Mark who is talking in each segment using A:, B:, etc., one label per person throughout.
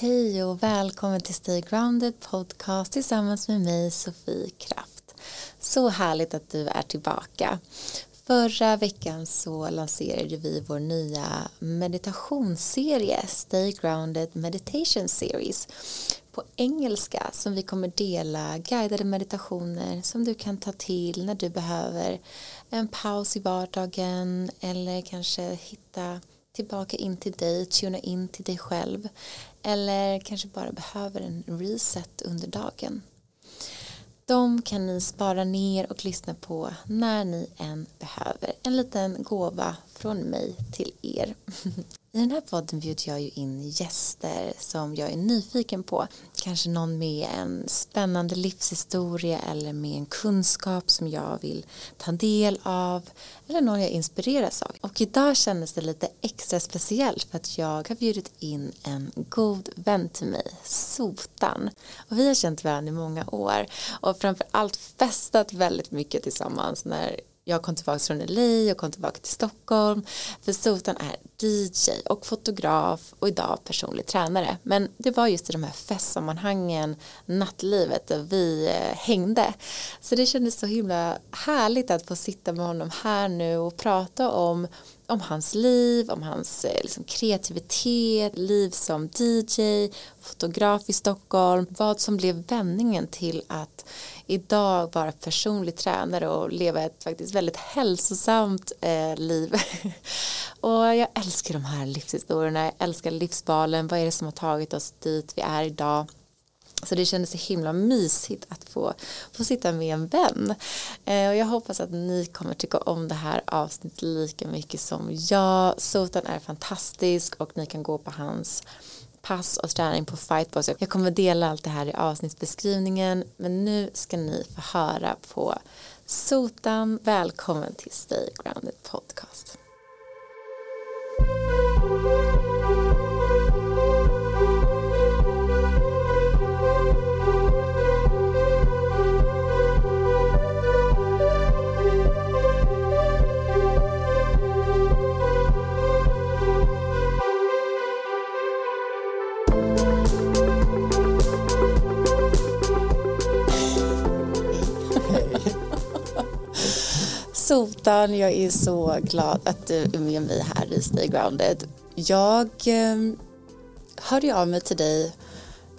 A: Hej och välkommen till Stay Grounded podcast tillsammans med mig Sofie Kraft. Så härligt att du är tillbaka. Förra veckan så lanserade vi vår nya meditationsserie Stay Grounded Meditation Series på engelska som vi kommer dela guidade meditationer som du kan ta till när du behöver en paus i vardagen eller kanske hitta tillbaka in till dig, tuna in till dig själv eller kanske bara behöver en reset under dagen. De kan ni spara ner och lyssna på när ni än behöver. En liten gåva från mig till er. I den här podden bjuder jag ju in gäster som jag är nyfiken på. Kanske någon med en spännande livshistoria eller med en kunskap som jag vill ta del av eller någon jag inspireras av. Och idag kändes det lite extra speciellt för att jag har bjudit in en god vän till mig, Sotan. Och vi har känt varandra i många år och framför allt festat väldigt mycket tillsammans när jag kom tillbaka från LA och kom tillbaka till Stockholm. För Sotan är DJ och fotograf och idag personlig tränare. Men det var just i de här festsammanhangen, nattlivet där vi eh, hängde. Så det kändes så himla härligt att få sitta med honom här nu och prata om om hans liv, om hans eh, liksom, kreativitet, liv som DJ, fotograf i Stockholm, vad som blev vändningen till att idag vara personlig tränare och leva ett faktiskt väldigt hälsosamt eh, liv. och jag älskar de här livshistorierna, jag älskar livsvalen, vad är det som har tagit oss dit vi är idag. Så det kändes så himla mysigt att få, få sitta med en vän. Eh, och jag hoppas att ni kommer tycka om det här avsnittet lika mycket som jag. Sotan är fantastisk och ni kan gå på hans pass och träning på Fightbox. Jag kommer dela allt det här i avsnittsbeskrivningen men nu ska ni få höra på Sotan. Välkommen till Stay Grounded Podcast. Sotan, jag är så glad att du är med mig här i Stay Grounded. Jag eh, hörde av mig till dig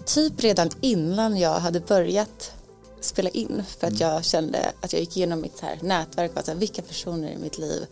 A: typ redan innan jag hade börjat spela in för att jag kände att jag gick igenom mitt här nätverk och så här, vilka personer i mitt liv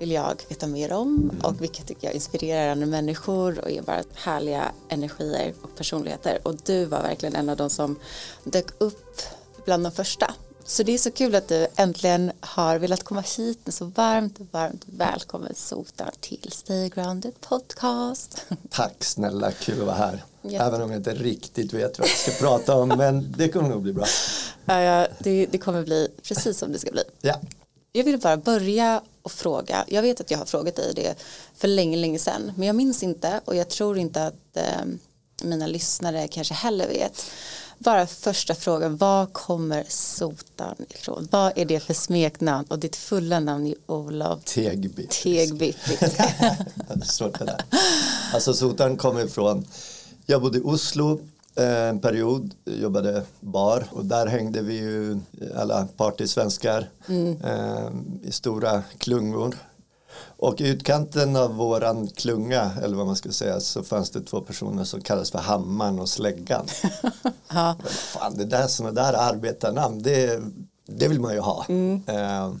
A: vill jag veta mer om? Och vilka tycker jag inspirerar andra människor och är bara härliga energier och personligheter? Och du var verkligen en av de som dök upp bland de första så det är så kul att du äntligen har velat komma hit. Så varmt, varmt välkommen Sota till Stay Grounded Podcast.
B: Tack snälla, kul att vara här. Jätte. Även om jag inte riktigt vet vad jag ska prata om, men det kommer nog bli bra.
A: Ja, ja det, det, kommer bli precis som det ska bli.
B: Ja.
A: Jag vill bara börja och fråga. Jag vet att jag har frågat dig det för länge, länge sedan, men jag minns inte och jag tror inte att eh, mina lyssnare kanske heller vet bara första frågan, var kommer Sotan ifrån? Vad är det för smeknamn? Och ditt fulla namn är Olof
B: Tegby.
A: Tegby.
B: Svårt det där. Alltså Sotan kommer ifrån, jag bodde i Oslo eh, en period, jobbade bar och där hängde vi ju alla partysvenskar mm. eh, i stora klungor och i utkanten av våran klunga, eller vad man ska säga, så fanns det två personer som kallades för Hammaren och Släggan. ja. Men fan, det där sådana där arbetarnamn, det, det vill man ju ha. Mm. Eh,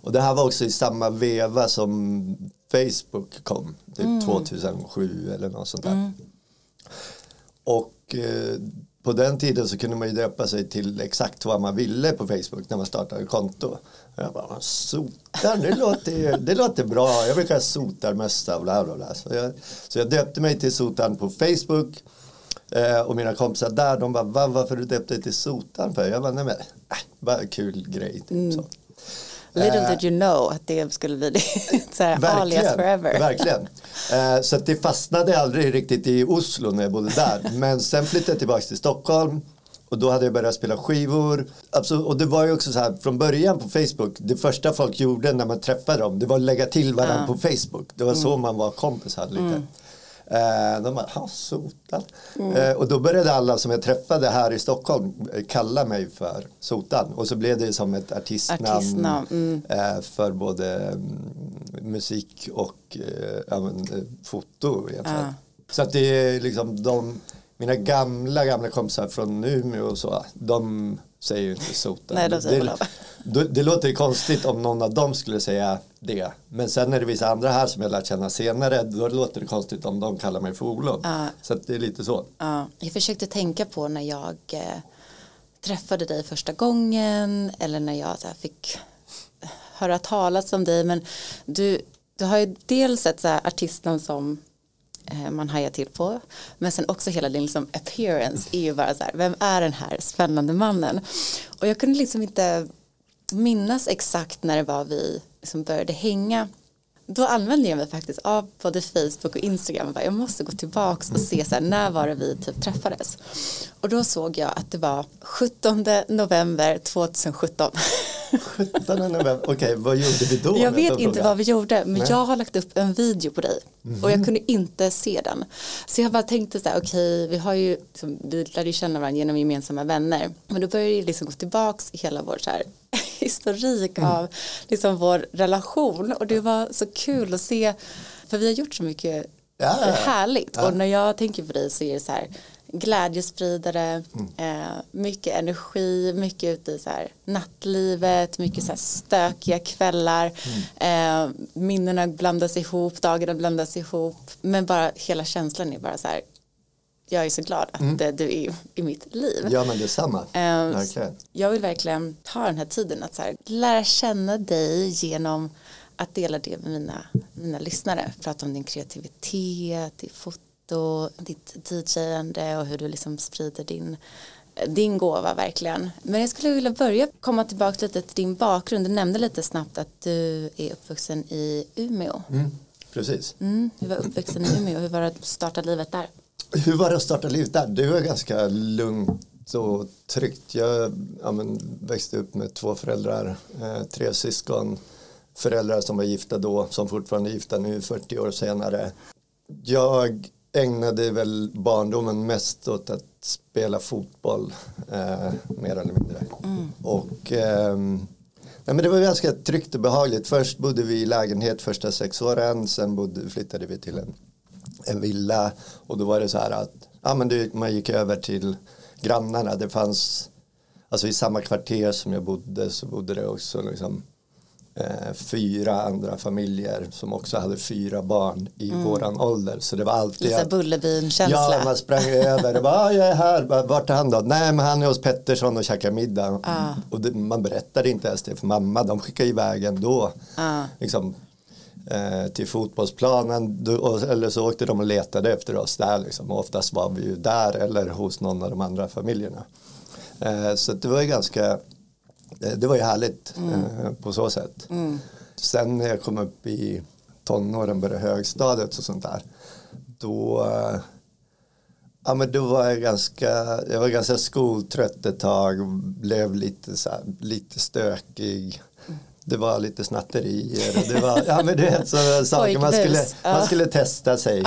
B: och det här var också i samma veva som Facebook kom, typ mm. 2007 eller något sånt där. Mm. Och eh, på den tiden så kunde man ju döpa sig till exakt vad man ville på Facebook när man startade konto. Jag bara, sotar, det låter, det låter bra. Jag brukar sotarmössa och bla bla bla. Så jag, så jag döpte mig till sotan på Facebook. Eh, och mina kompisar där, de bara, Va, varför du döpte dig till sotan för? Jag bara, nej men, äh, bara kul grej. Typ, mm. så.
A: Little eh, did you know att det skulle bli det. alias forever.
B: Verkligen. Eh, så det fastnade aldrig riktigt i Oslo när jag bodde där. Men sen flyttade jag tillbaka till Stockholm. Och då hade jag börjat spela skivor. Alltså, och det var ju också så här från början på Facebook. Det första folk gjorde när man träffade dem. Det var att lägga till varandra uh. på Facebook. Det var mm. så man var kompisar lite. Mm. Eh, de bara, ha sotan. Eh, och då började alla som jag träffade här i Stockholm eh, kalla mig för sotan. Och så blev det som ett artistnamn,
A: Artistnamn, mm.
B: för både mm, musik och foto egentligen. Så att det är liksom de, mina gamla, gamla kompisar från Umeå och så, de säger ju inte sotan.
A: Nej, de säger
B: det, det, det låter ju konstigt om någon av dem skulle säga det. Men sen är det vissa andra här som jag lärt känna senare, då låter det konstigt om de kallar mig för Olof.
A: Ja.
B: Så det är lite så.
A: Ja, jag försökte tänka på när jag eh, träffade dig första gången eller när jag här, fick höra talas om dig men du, du har ju dels ett så här, artistnamn som Eh, man hajar till på. Men sen också hela din liksom, appearance är ju bara så här vem är den här spännande mannen? Och jag kunde liksom inte minnas exakt när det var vi liksom började hänga då använde jag mig faktiskt av både Facebook och Instagram. Jag måste gå tillbaks och se så här, när var det vi typ träffades? Och då såg jag att det var 17 november 2017
B: 17 november, okej vad gjorde vi då?
A: jag vet inte vad vi gjorde men
B: Nej.
A: jag har lagt upp en video på dig. Och jag kunde inte se den. Så jag bara tänkte så här okej vi har ju liksom, vi lärde ju känna varandra genom gemensamma vänner. Men då började det liksom gå tillbaks i hela vår så här historik av liksom vår relation och det var så kul att se för vi har gjort så mycket
B: Ja, ja, ja.
A: härligt och när jag tänker på dig så är det så här glädjespridare,
B: Mm.
A: eh, mycket energi, mycket ute i så här nattlivet, mycket så här stökiga kvällar,
B: Mm.
A: eh, minnena blandas ihop, dagarna blandas ihop, men bara hela känslan är bara så här, jag är så glad att
B: Mm.
A: eh, du är i mitt liv.
B: Ja men detsamma.
A: Eh,
B: Verkligen.
A: Jag vill verkligen ta den här tiden att så här, lära känna dig genom att dela det med mina, mina lyssnare. Prata om din kreativitet, ditt foto, ditt DJande och hur du liksom sprider din, din gåva verkligen. Men jag skulle vilja börja komma tillbaka lite till din bakgrund. Du nämnde lite snabbt att du är uppvuxen i Umeå.
B: Mm, precis.
A: Mm, du var uppvuxen i Umeå. Hur var det att starta livet där?
B: Hur var det att starta livet där? Det var ganska lugnt och tryggt. Jag ja, men, växte upp med två föräldrar, eh, tre syskon, föräldrar som var gifta då, som fortfarande är gifta nu 40 år senare. Jag ägnade väl barndomen mest åt att spela fotboll, eh, mer eller mindre. Och ehm, Nej, men det var ganska tryggt och behagligt. Först bodde vi i lägenhet första sex åren. Sen bodde, flyttade vi till en, en villa. Och då var det så här att ja, men det, man gick över till grannarna. Det fanns, alltså i samma kvarter som jag bodde så bodde det också liksom, eh, fyra andra familjer som också hade fyra barn i våran ålder. Så det var alltid
A: Lite Bullerbyn-känsla.
B: Ja, man sprang över och bara, ah, jag är här, vart är han då? Nej, men han är hos Pettersson och käkar middag.
A: Ah.
B: Och det, man berättade inte ens det för mamma, de skickade iväg ändå.
A: Ah.
B: Liksom, till fotbollsplanen, eller så åkte de och letade efter oss där liksom. Och oftast var vi ju där eller hos någon av de andra familjerna. Eh, så det var ju ganska, eh, det var ju härligt eh, på så sätt. Sen när jag kom upp i tonåren, började högstadiet och sånt där, då eh, Ja men då var jag ganska, jag var ganska skoltrött ett tag blev lite, så här, lite stökig. Det var lite snatterier och det var, ja men du vet så saker man skulle, man skulle testa sig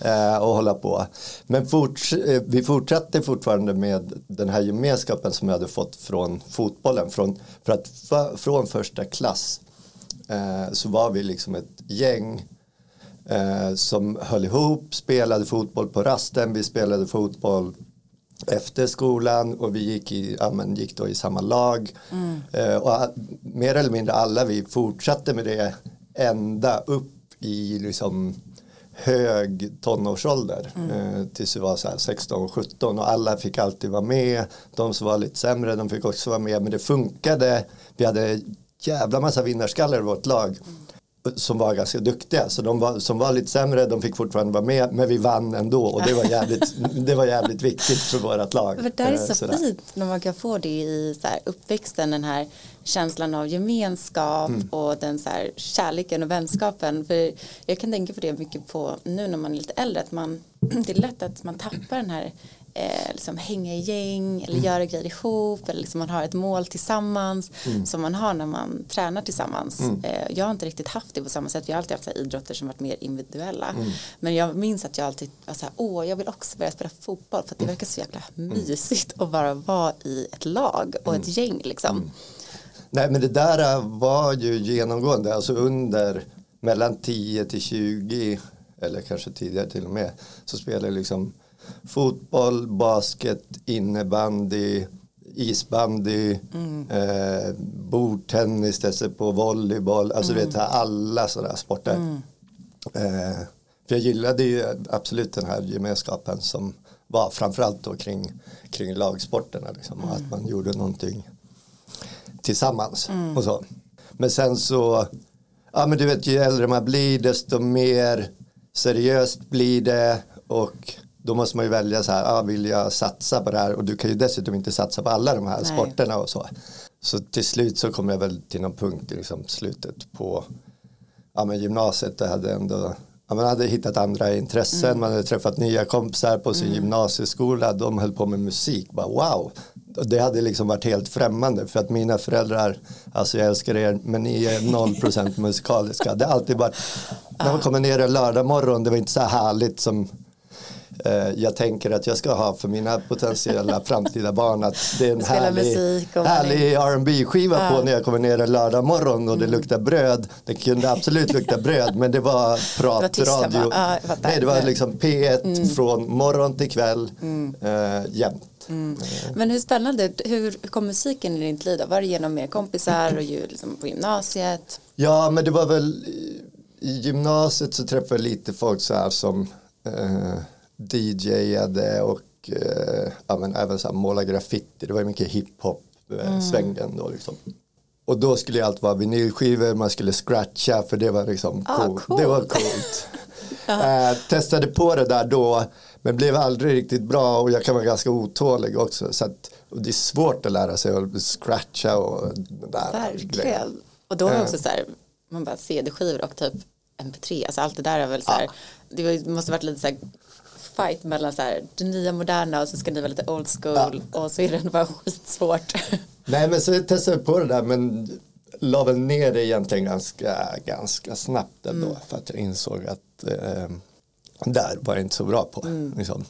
B: eh, och hålla på. Men forts, eh, vi fortsatte fortfarande med den här gemenskapen som jag hade fått från fotbollen. Från, för att fa- från första klass eh, så var vi liksom ett gäng eh, som höll ihop, spelade fotboll på rasten, vi spelade fotboll efter skolan och vi gick, i, ja, men gick då i samma lag. Eh, och mer eller mindre alla vi fortsatte med det ända upp i liksom hög tonårsålder eh, tills vi var så här 16-17 och alla fick alltid vara med. De som var lite sämre de fick också vara med men det funkade. Vi hade jävla massa vinnarskallar i vårt lag som var ganska duktiga. Så de var, som var lite sämre, de fick fortfarande vara med, men vi vann ändå. Och det var jävligt, det var jävligt viktigt för vårt lag.
A: För det är
B: Eh,
A: så
B: sådär.
A: fint när man kan få det i så här uppväxten, den här känslan av gemenskap
B: Mm.
A: och den så här kärleken och vänskapen. För jag kan tänka på det mycket på nu när man är lite äldre, att man, det är lätt att man tappar den här eh, liksom hänga i gäng eller göra grejer ihop eller liksom man har ett mål tillsammans som man har när man tränar tillsammans. Eh, jag har inte riktigt haft det på samma sätt. Vi har alltid haft så idrotter som varit mer individuella. Men jag minns att jag alltid var så här, åh jag vill också börja spela fotboll för att det verkar så jäkla mysigt att bara vara i ett lag och ett gäng liksom.
B: Nej men det där var ju genomgående, alltså under mellan 10 till 20 eller kanske tidigare till och med så spelade jag liksom fotboll, basket, innebandy, isbandy, eh, bordtennis, på volleyboll, alltså du vet alla sådana sporter. Eh, för jag gillade ju absolut den här gemenskapen som var framförallt då kring, kring lagsporterna liksom, och att man gjorde någonting tillsammans och så. Men sen så, ja men du vet ju äldre man blir desto mer seriöst blir det och då måste man ju välja så här, ah, vill jag satsa på det här och du kan ju dessutom inte satsa på alla de här
A: Nej.
B: sporterna och så. Så till slut så kom jag väl till någon punkt i liksom slutet på ja, men gymnasiet. Jag hade ändå ja, man hade hittat andra intressen, man hade träffat nya kompisar på sin gymnasieskola, de höll på med musik, bara wow. Det hade liksom varit helt främmande för att mina föräldrar, alltså jag älskar er, men ni är 0% musikaliska. Det har alltid varit, när man kommer ner en lördag morgon, det var inte så här härligt som jag tänker att jag ska ha för mina potentiella framtida barn att det är en
A: Spela
B: härlig, härlig R&B skiva
A: Ja.
B: på när jag kommer ner en lördag morgon och det luktar bröd. Det kunde absolut lukta bröd men det var
A: var
B: pratradio.
A: fattar.
B: Nej det var liksom P1 från morgon till kväll eh, jämt.
A: Men hur spännande, hur kom musiken i ditt liv då? Var det genom mer kompisar och ju liksom på gymnasiet?
B: Ja men det var väl i- i gymnasiet så träffade jag lite folk så här som eh, DJade och eh, ja, men även så här måla graffiti. Det var ju mycket hiphop eh, svängen då liksom. Och då skulle det allt vara vinylskivor, man skulle scratcha för det var liksom
A: Ah,
B: coolt.
A: coolt.
B: Det var coolt. eh, testade på det där då men blev aldrig riktigt bra och jag kan vara ganska otålig också. Så att, det är svårt att lära sig att scratcha och där grejen.
A: Verkligen. Och då är det
B: Eh.
A: också så här, man bara CD-skivor och typ MP3, alltså allt det där är väl så här, det var ju- måste varit lite så här fight mellan så här, det nya moderna och så ska ni vara lite old school och så är det bara skitsvårt.
B: Nej men så testade jag på det där men la väl ner det egentligen ganska, ganska snabbt ändå för att jag insåg att eh, där var jag inte så bra på. Liksom.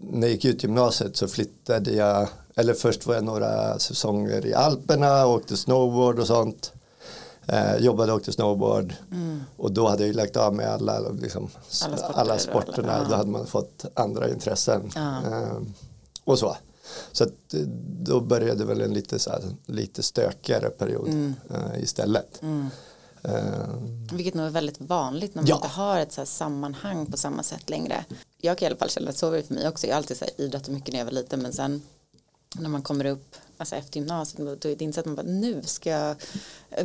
B: När jag gick ut gymnasiet så flyttade jag, eller först var jag några säsonger i Alperna, åkte snowboard och sånt. Eh, jobbade och åkte snowboard och då hade jag ju lagt av med alla, liksom,
A: Alla sporter
B: alla sporterna.
A: alla-.
B: Då hade man fått andra intressen. Eh, och så. Så att, eh, då började väl en lite, så här, lite stökigare period
A: Mm.
B: eh, istället. Eh,
A: Vilket nog är väldigt vanligt när man
B: Ja.
A: inte har ett så sammanhang på samma sätt längre. Jag kan i alla fall känna att så var det för mig också. Jag har alltid så här idrottat mycket när jag var liten men sen när man kommer upp alltså efter gymnasiet då är det inte så att man bara nu ska jag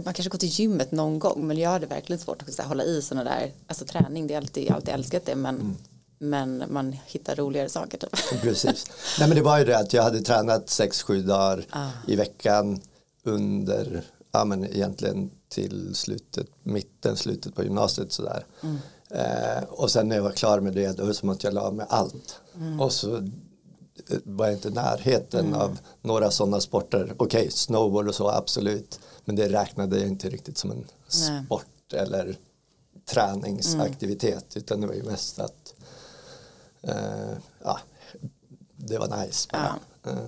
A: man kanske går till gymmet någon gång men jag hade verkligen svårt att hålla i sådana där alltså träning det är alltid, jag alltid älskat det men
B: Mm.
A: men man hittar roligare saker typ.
B: Precis. Nej men det var ju det att jag hade tränat 6-7 dagar
A: Ah.
B: i veckan under, ja men egentligen till slutet, mitten, slutet på gymnasiet sådär.
A: Mm.
B: Eh, och sen när jag var klar med det då var det som att jag la med allt.
A: Mm.
B: Och så var inte i närheten av några sådana sporter. Okej, snowboard och så absolut. Men det räknade jag inte riktigt som en
A: Nej.
B: sport eller träningsaktivitet. Utan det var ju mest att eh, ja, det var nice bara. Eh,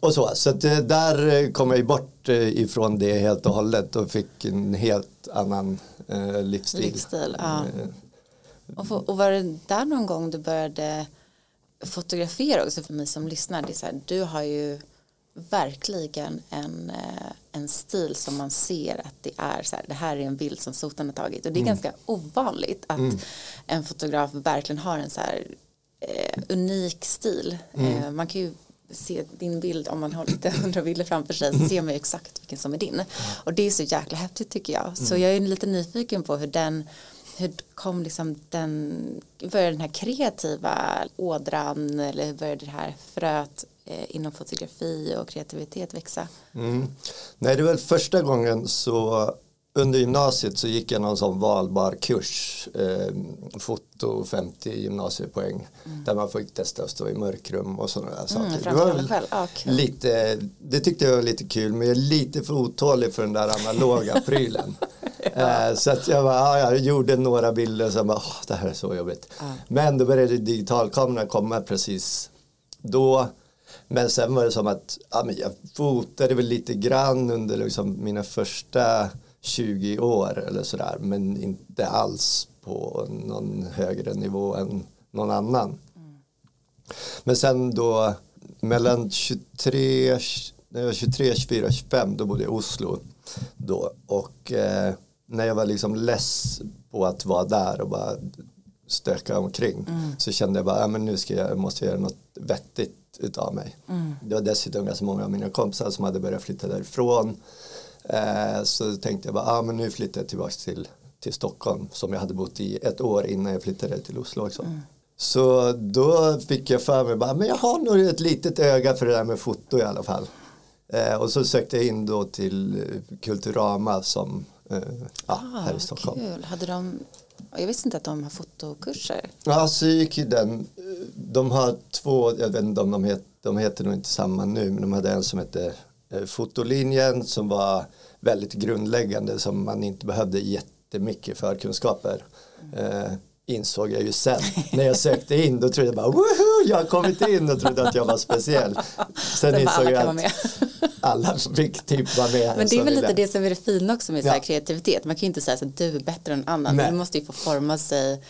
B: och så, så att, eh, där kom jag ju bort eh, ifrån det helt och hållet och fick en helt annan eh, livsstil.
A: Livsstil, ja.
B: Eh,
A: Och, få- och var det där någon gång du började fotografera också för mig som lyssnar? Det är så här, du har ju verkligen en, eh, en stil som man ser att det är så här, det här är en bild som Sotan har tagit och det är ganska ovanligt att en fotograf verkligen har en så här eh, unik stil. Eh, man kan ju se din bild om man har lite hundra bilder framför sig så ser man ju exakt vilken som är din. Och det är så jäkla häftigt tycker jag. Så jag är lite nyfiken på hur den hur kom liksom den, började den här kreativa ådran eller hur började det här fröet eh, inom fotografi och kreativitet växa?
B: Mm. Nej, det var första gången så under gymnasiet så gick jag någon sån valbar kurs, eh, foto 50 gymnasiepoäng, mm. där man fick testa att stå i mörkrum och sådana där saker.
A: Mm, det, var själv. Ah,
B: lite, det tyckte jag var lite kul, men jag är lite för otålig för den där analoga prylen. eh, så att jag, bara, ja, jag gjorde några bilder och så bara, oh, det här är så jobbigt. Ah. Men då började digitalkameran komma precis då. Men sen var det som att ja, men jag fotade väl lite grann under liksom mina första 20 år eller sådär men inte alls på någon högre nivå än någon annan. Mm. Men sen då mellan 23, 23, 24, 25 då bodde jag i Oslo då och eh, när jag var liksom less på att vara där och bara stöka omkring mm. så kände jag bara ja, men nu ska jag, måste jag göra något vettigt utav mig. Mm. Det var dessutom ganska många av mina kompisar som hade börjat flytta därifrån Eh, så tänkte jag bara, ah, men nu flyttar jag tillbaka till, till Stockholm som jag hade bott i ett år innan jag flyttade till Oslo också. Mm. Så då fick jag för mig, bara, men jag har nog ett litet öga för det där med foto i alla fall. Eh, och så sökte jag in då till Kulturama som eh, ja, ah, här i Stockholm.
A: Kul. Hade de, jag visste inte att de har fotokurser.
B: Ja, så gick ju den. De har två, jag vet inte om de heter, de heter nog inte samma nu, men de hade en som hette Eh, fotolinjen som var väldigt grundläggande som man inte behövde jättemycket förkunskaper. Mm. Insåg jag ju sen när jag sökte in då trodde jag bara woho jag har kommit in och trodde att jag var speciell. Sen insåg jag att alla fick typ vara med.
A: Men det är väl lite det som är det fina också med ja. kreativitet. Man kan ju inte säga att du är bättre än annan. Nej. Man måste ju få forma sig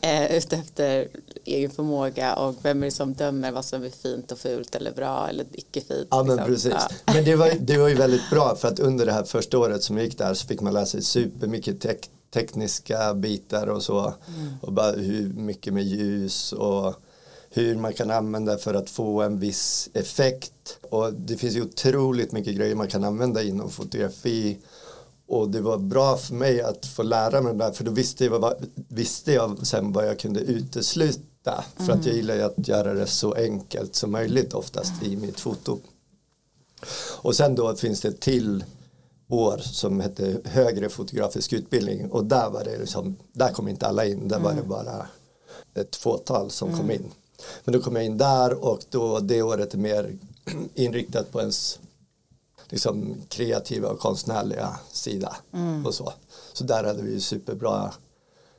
A: eh, utefter egen förmåga och vem är det som dömer vad som är fint och fult eller bra eller icke fint.
B: Ja liksom. men precis. Ja. Men det var, det var ju väldigt bra för att under det här första året som jag gick där så fick man lära sig supermycket tek tekniska bitar och så. Mm. Och bara hur mycket med ljus och hur man kan använda för att få en viss effekt. Och det finns ju otroligt mycket grejer man kan använda inom fotografi. Och det var bra för mig att få lära mig det där för då visste jag, vad, visste jag sen vad jag kunde utesluta. För mm. att jag gillar ju att göra det så enkelt som möjligt oftast i mitt foto. Och sen då finns det till år som hette högre fotografisk utbildning och där var det liksom, där kom inte alla in, där mm. var det mm. bara ett fåtal som mm. kom in. Men då kom jag in där och då det året är mer inriktat på ens liksom, kreativa och konstnärliga sida mm. och så. Så där hade vi superbra,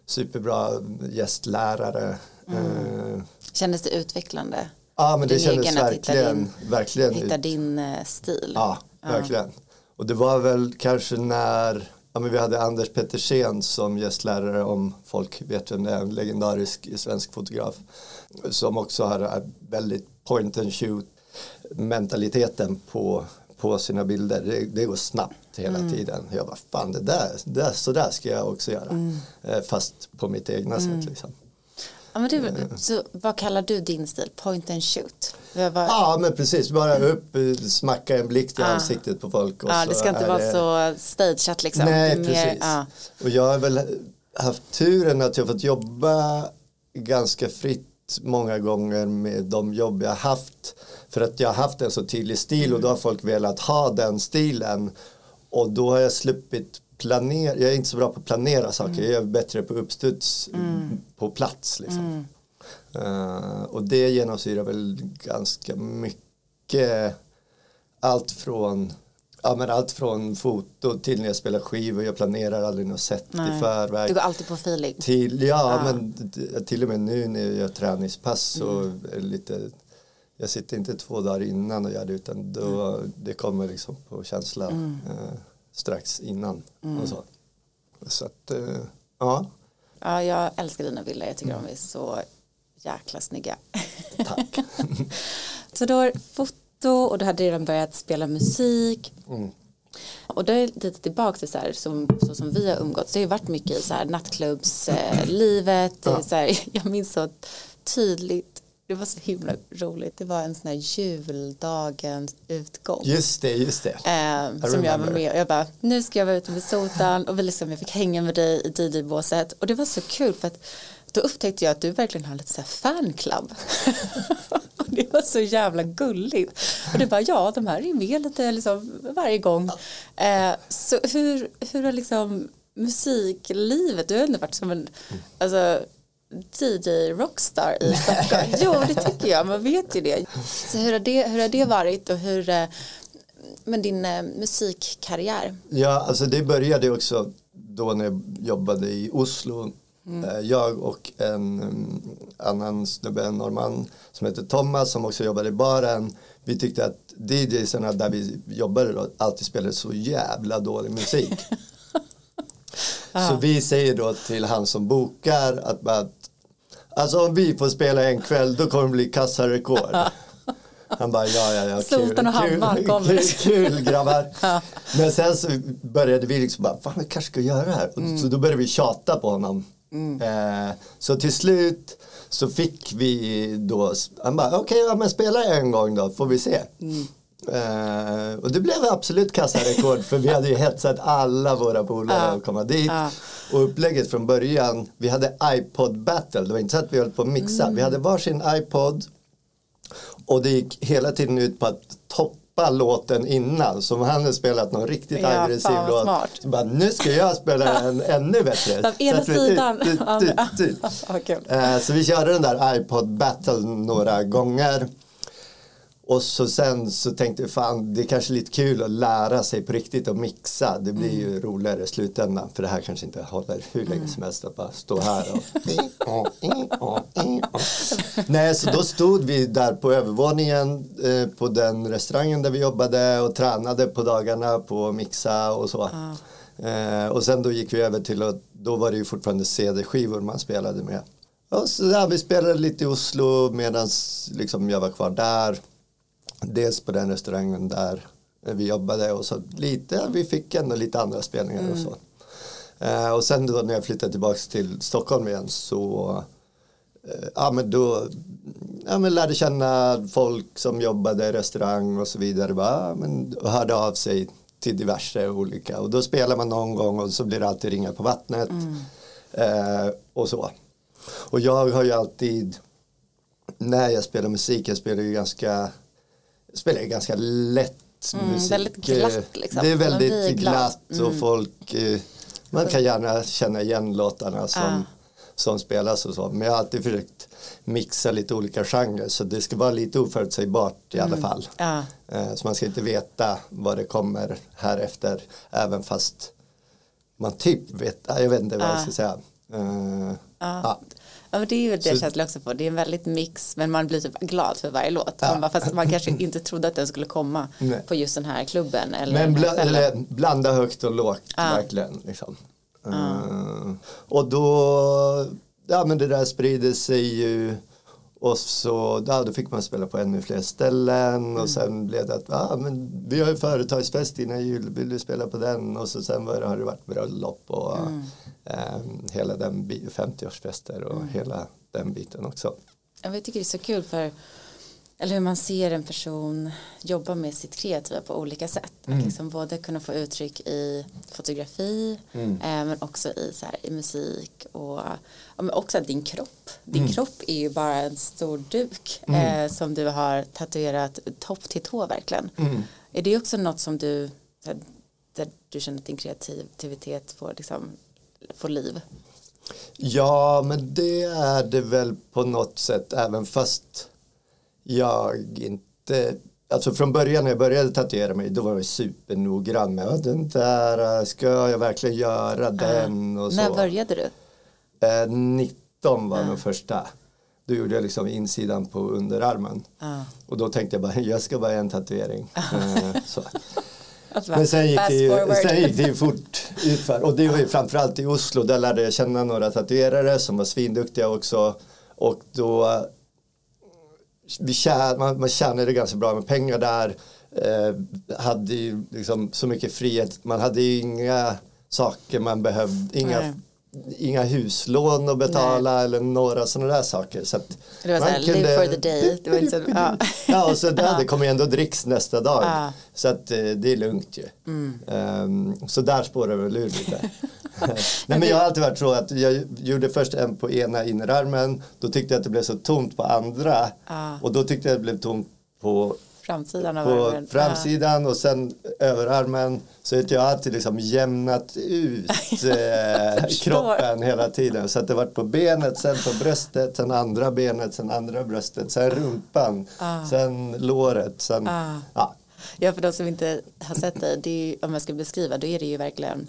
B: superbra gästlärare. Mm.
A: Eh. Kändes det utvecklande?
B: Ja men det kändes verkligen. Hitta din, verkligen
A: hitta din eh, stil.
B: Ja, verkligen. Och det var väl kanske när ja, men vi hade Anders Pettersen som gästlärare om folk vet vem det är, en legendarisk svensk fotograf som också har väldigt point and shoot mentaliteten på, på sina bilder. Det, det går snabbt hela mm. tiden. Jag bara, fan det där, det så där ska jag också göra. Mm. Eh, fast på mitt egna mm. sätt liksom.
A: Ja, men du, så vad kallar du din stil? Point and shoot?
B: Bara... Ja men precis, bara upp, smacka en blick i ah. ansiktet på folk. Och
A: ah, det ska inte vara det... så stageat liksom.
B: Nej mer, precis. Ah. Och jag har väl haft turen att jag fått jobba ganska fritt många gånger med de jobb jag haft. För att jag har haft en så tydlig stil och då har folk velat ha den stilen. Och då har jag sluppit planera, jag är inte så bra på att planera saker, mm. jag är bättre på uppstuds mm. på plats. Liksom. Uh, och det genomsyrar väl ganska mycket allt från Ja men allt från foto till när jag spelar skivor, jag planerar aldrig något sätt Nej. i förväg.
A: Du går alltid på feeling?
B: Till, ja, ja, men till och med nu när jag gör träningspass så mm. är lite jag sitter inte två dagar innan och gör det utan då, mm. det kommer liksom på känsla mm. eh, strax innan mm. och så. Så att, eh, ja.
A: Ja, jag älskar dina bilder, jag tycker mm. de är så jäkla snygga.
B: Tack.
A: så då har foto och du hade redan börjat spela musik. Mm. Och då är lite tillbaka till så, här, som, så som vi har umgåtts. Det har ju varit mycket i så här nattklubbslivet. Eh, ja. jag minns så tydligt. Det var så himla roligt. Det var en sån här juldagens utgång.
B: Just det, just det.
A: Eh, som jag var med och jag bara, nu ska jag vara ute med sotan och vi liksom, jag fick hänga med dig i DJ-båset. Och det var så kul för att då upptäckte jag att du verkligen har lite så här fanclub. det var så jävla gulligt. Och det bara, ja de här är med lite liksom varje gång. Eh, så hur, hur har liksom musiklivet, du har ändå varit som en, alltså DJ Rockstar i Stockholm. jo, det tycker jag, man vet ju det. Så hur har det, hur har det varit och hur, eh, men din eh, musikkarriär?
B: Ja, alltså det började också då när jag jobbade i Oslo. Mm. Jag och en um, annan snubbe, en norrman som heter Thomas som också jobbade i baren. Vi tyckte att DJsarna där vi jobbade då alltid spelade så jävla dålig musik. så vi säger då till han som bokar att bara, alltså om vi får spela en kväll då kommer det bli kassarekord. Han bara ja ja ja
A: kul, och hammar kommer.
B: Kul, kul grabbar. ja. Men sen så började vi liksom bara, fan vi kanske ska göra det här. Mm. Så då började vi tjata på honom. Mm. Eh, så till slut så fick vi då, han bara okej okay, ja, men spela en gång då får vi se. Mm. Uh, och det blev absolut kassarekord för vi hade ju hetsat alla våra polare att komma dit. Och upplägget från början, vi hade iPod battle, det var inte så att vi höll på att mixa. Mm. Vi hade varsin iPod och det gick hela tiden ut på att toppa låten innan. Så om han hade spelat någon riktigt ja, aggressiv låt. Smart. Så bara, nu ska jag spela en ännu bättre.
A: Av ena sidan.
B: Eh, så vi körde den där iPod battle några gånger. Och så sen så tänkte jag fan det är kanske lite kul att lära sig på riktigt att mixa. Det blir ju mm. roligare i slutändan för det här kanske inte håller hur länge som helst att bara stå här och Nej så då stod vi där på övervåningen eh, på den restaurangen där vi jobbade och tränade på dagarna på att mixa och så. Eh, och sen då gick vi över till att då var det ju fortfarande CD-skivor man spelade med. Och så där, vi spelade lite i Oslo medan liksom jag var kvar där dels på den restaurangen där vi jobbade och så lite, vi fick ändå lite andra spelningar mm. och så. Eh, och sen då när jag flyttade tillbaka till Stockholm igen så eh, ja men då ja, men lärde känna folk som jobbade i restaurang och så vidare. Bara, men, och hörde av sig till diverse olika och då spelar man någon gång och så blir det alltid ringa på vattnet mm. eh, och så. Och jag har ju alltid när jag spelar musik, jag spelar ju ganska spelar ganska lätt
A: mm, musik. Väldigt glatt liksom.
B: Det är väldigt glatt mm. och folk eh, man kan gärna känna igen låtarna som, ah. som spelas och så. Men jag har alltid försökt mixa lite olika genrer så det ska vara lite oförutsägbart i alla mm. fall. Ah. Så man ska inte veta vad det kommer här efter även fast man typ vet, jag vet inte vad ah. jag ska säga. Uh,
A: ja. Ja, men det är ju det så, känslan också på. Det är en väldigt mix men man blir typ glad för varje låt. Ja. Man bara, fast man kanske inte trodde att den skulle komma Nej. på just den här klubben. Eller
B: men bla, eller blanda högt och lågt ja. verkligen. Liksom. Ja. Uh, och då, ja men det där sprider sig ju och så ja, då fick man spela på ännu fler ställen mm. och sen blev det att ah, men vi har ju företagsfest innan jul, vill du spela på den? Och så sen var det, har det varit bröllop och mm. eh, hela den 50-årsfester och mm. hela den biten också.
A: Jag tycker det är så kul för eller hur man ser en person jobba med sitt kreativa på olika sätt. Mm. Att liksom både kunna få uttryck i fotografi mm. eh, men också i, så här, i musik och ja, men också din kropp. Din mm. kropp är ju bara en stor duk mm. eh, som du har tatuerat topp till tå verkligen. Mm. Är det också något som du här, där du känner att din kreativitet får, liksom, får liv?
B: Ja men det är det väl på något sätt även fast jag inte Alltså från början när jag började tatuera mig då var jag supernoggrann med den där, ska jag verkligen göra uh, den och så.
A: När började du?
B: Eh, 19 var uh. den första. Då gjorde jag liksom insidan på underarmen. Uh. Och då tänkte jag bara, jag ska bara en tatuering. Uh. så. Men sen gick, det ju, sen gick det ju fort utför. Och det var ju framförallt i Oslo, där lärde jag känna några tatuerare som var svinduktiga också. Och då vi tjän, man, man tjänade ganska bra med pengar där. Eh, hade ju liksom så mycket frihet. Man hade ju inga saker man behövde, inga, inga huslån att betala Nej. eller några sådana där saker. Så
A: det var såhär, live for the day. Det var inte så,
B: ja. ja, och så där, det kommer ändå dricks nästa dag. Ja. Så att eh, det är lugnt ju. Mm. Um, så där spårar det väl ur lite. Nej, men jag har alltid varit så att jag gjorde först en på ena innerarmen. Då tyckte jag att det blev så tomt på andra.
A: Ah.
B: Och då tyckte jag att det blev tomt på
A: Framsidan av
B: på
A: armen.
B: framsidan och sen överarmen. Så att jag alltid liksom jämnat ut eh, kroppen hela tiden. Så att det varit på benet, sen på bröstet, sen andra benet, sen andra bröstet, sen rumpan,
A: Ah.
B: sen låret, sen
A: Ah.
B: ja.
A: Ja, för de som inte har sett det, det är ju, om jag ska beskriva, då är det ju verkligen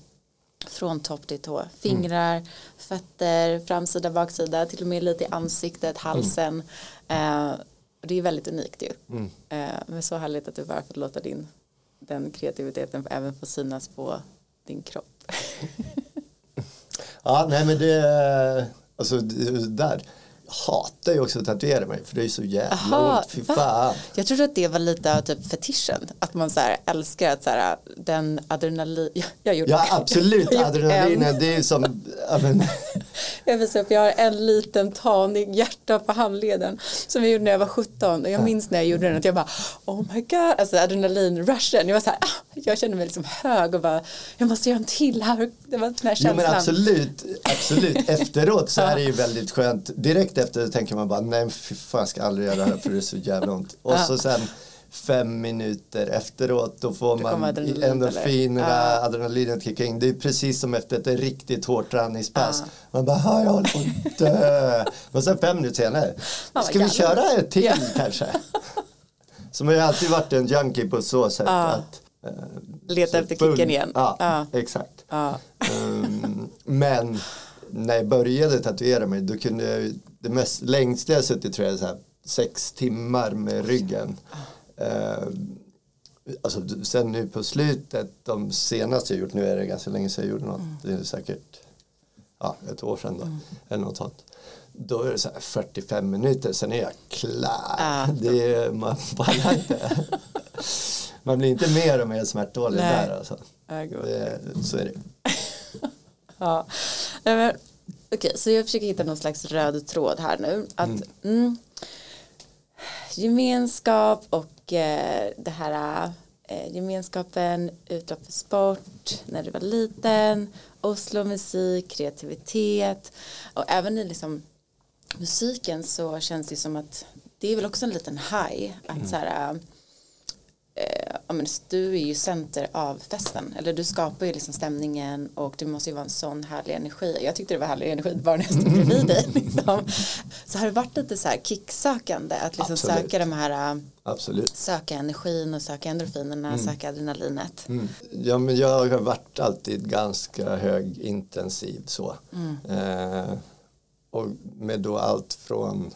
A: från topp till tå. Fingrar, fötter, framsida, baksida, till och med lite i ansiktet, halsen. Eh, och det är väldigt unikt ju. Eh, men så härligt att du bara fått låta din, den kreativiteten även få synas på din kropp.
B: Ja, nej men det, alltså det där. Jag hatar ju också att tatuera mig för det är så jävla
A: Aha,
B: ont, fy fan.
A: Jag trodde att det var lite av typ fetischen. Att man så här älskar att så här, den adrenalin. Jag, jag gjorde
B: Ja absolut, adrenalinen det är ju som, men,
A: Jag visar upp, jag har en liten tanig hjärta på handleden som jag gjorde när jag var 17 och jag minns när jag gjorde den att jag bara oh my god, alltså adrenalin-rushen, jag var så här, ah, jag kände mig liksom hög och bara jag måste göra en till här, det var den här
B: Jo
A: känslan.
B: men absolut, absolut. Efteråt så är det ju väldigt skönt. Direkt efter tänker man bara nej fy fan jag ska aldrig göra det här för det är så jävla ont. Och så sen fem minuter efteråt då får man
A: adrenalin,
B: endorfinerna,
A: eller?
B: adrenalinet kickar in. Det är precis som efter ett riktigt hårt träningspass.
A: Ja.
B: Man bara, "Ha, jag håller på att dö. Men sen fem minuter senare,
A: vad
B: ska vi köra ett till
A: Ja.
B: kanske? Man har ju alltid varit en junkie på så sätt att eh,
A: Leta
B: så
A: efter kicken igen.
B: Ja, exakt. Ehm, men när jag började tatuera mig då kunde jag det mest längsta jag suttit tror jag så här, sex timmar med ryggen. Ehm, alltså sen nu på slutet de senaste jag gjort, nu är det ganska länge sedan jag gjorde något, det är säkert ja, ett år sedan då, eller något sånt. Då är det så här 45 minuter, sen är jag klar.
A: Ja.
B: Det är, man pallar inte. Man blir inte mer och mer smärttålig
A: Nej.
B: där alltså. Det, så är det.
A: Ja. Okej, så jag försöker hitta någon slags röd tråd här nu. Att, mm, gemenskap och eh, det här eh, gemenskapen, utlopp för sport när du var liten, Oslo musik, kreativitet och även i liksom musiken så känns det som att det är väl också en liten high att så här eh, ja, men du är ju center av festen eller du skapar ju liksom stämningen och det måste ju vara en sån härlig energi jag tyckte det var härlig energi bara när jag stod bredvid dig liksom. så har det varit lite så här kicksökande att liksom
B: Absolut.
A: söka de här äh,
B: Absolut.
A: söka energin och söka endorfinerna söka adrenalinet
B: Ja, men jag har varit alltid ganska högintensiv så. Eh, och med då allt från,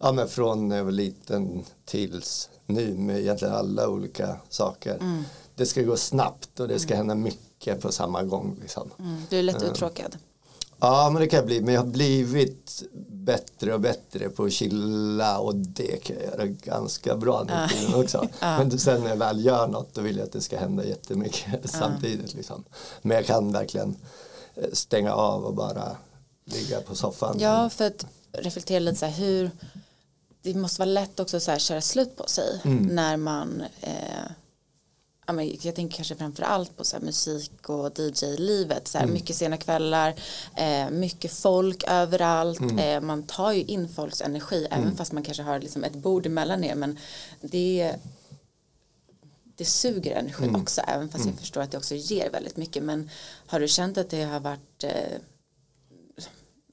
B: ja, men från när jag var liten tills nu med egentligen alla olika saker. Det ska gå snabbt och det ska hända mycket på samma gång. Liksom.
A: mm. du är lätt uttråkad
B: Ja, men det kan jag bli. Men jag har blivit bättre och bättre på att chilla och det kan jag göra ganska bra nu tiden också. Men sen när jag väl gör något då vill jag att det ska hända jättemycket samtidigt. Liksom. Men jag kan verkligen eh, stänga av och bara ligga på soffan.
A: Ja, för att reflektera lite så här hur det måste vara lätt också så här köra slut på sig när man eh, jag tänker kanske framför allt på så här musik och DJ-livet så här, mycket sena kvällar eh, mycket folk överallt. Eh, man tar ju in folks energi även fast man kanske har liksom ett bord emellan er. Men det det suger energi också även fast jag förstår att det också ger väldigt mycket. Men har du känt att det har varit eh,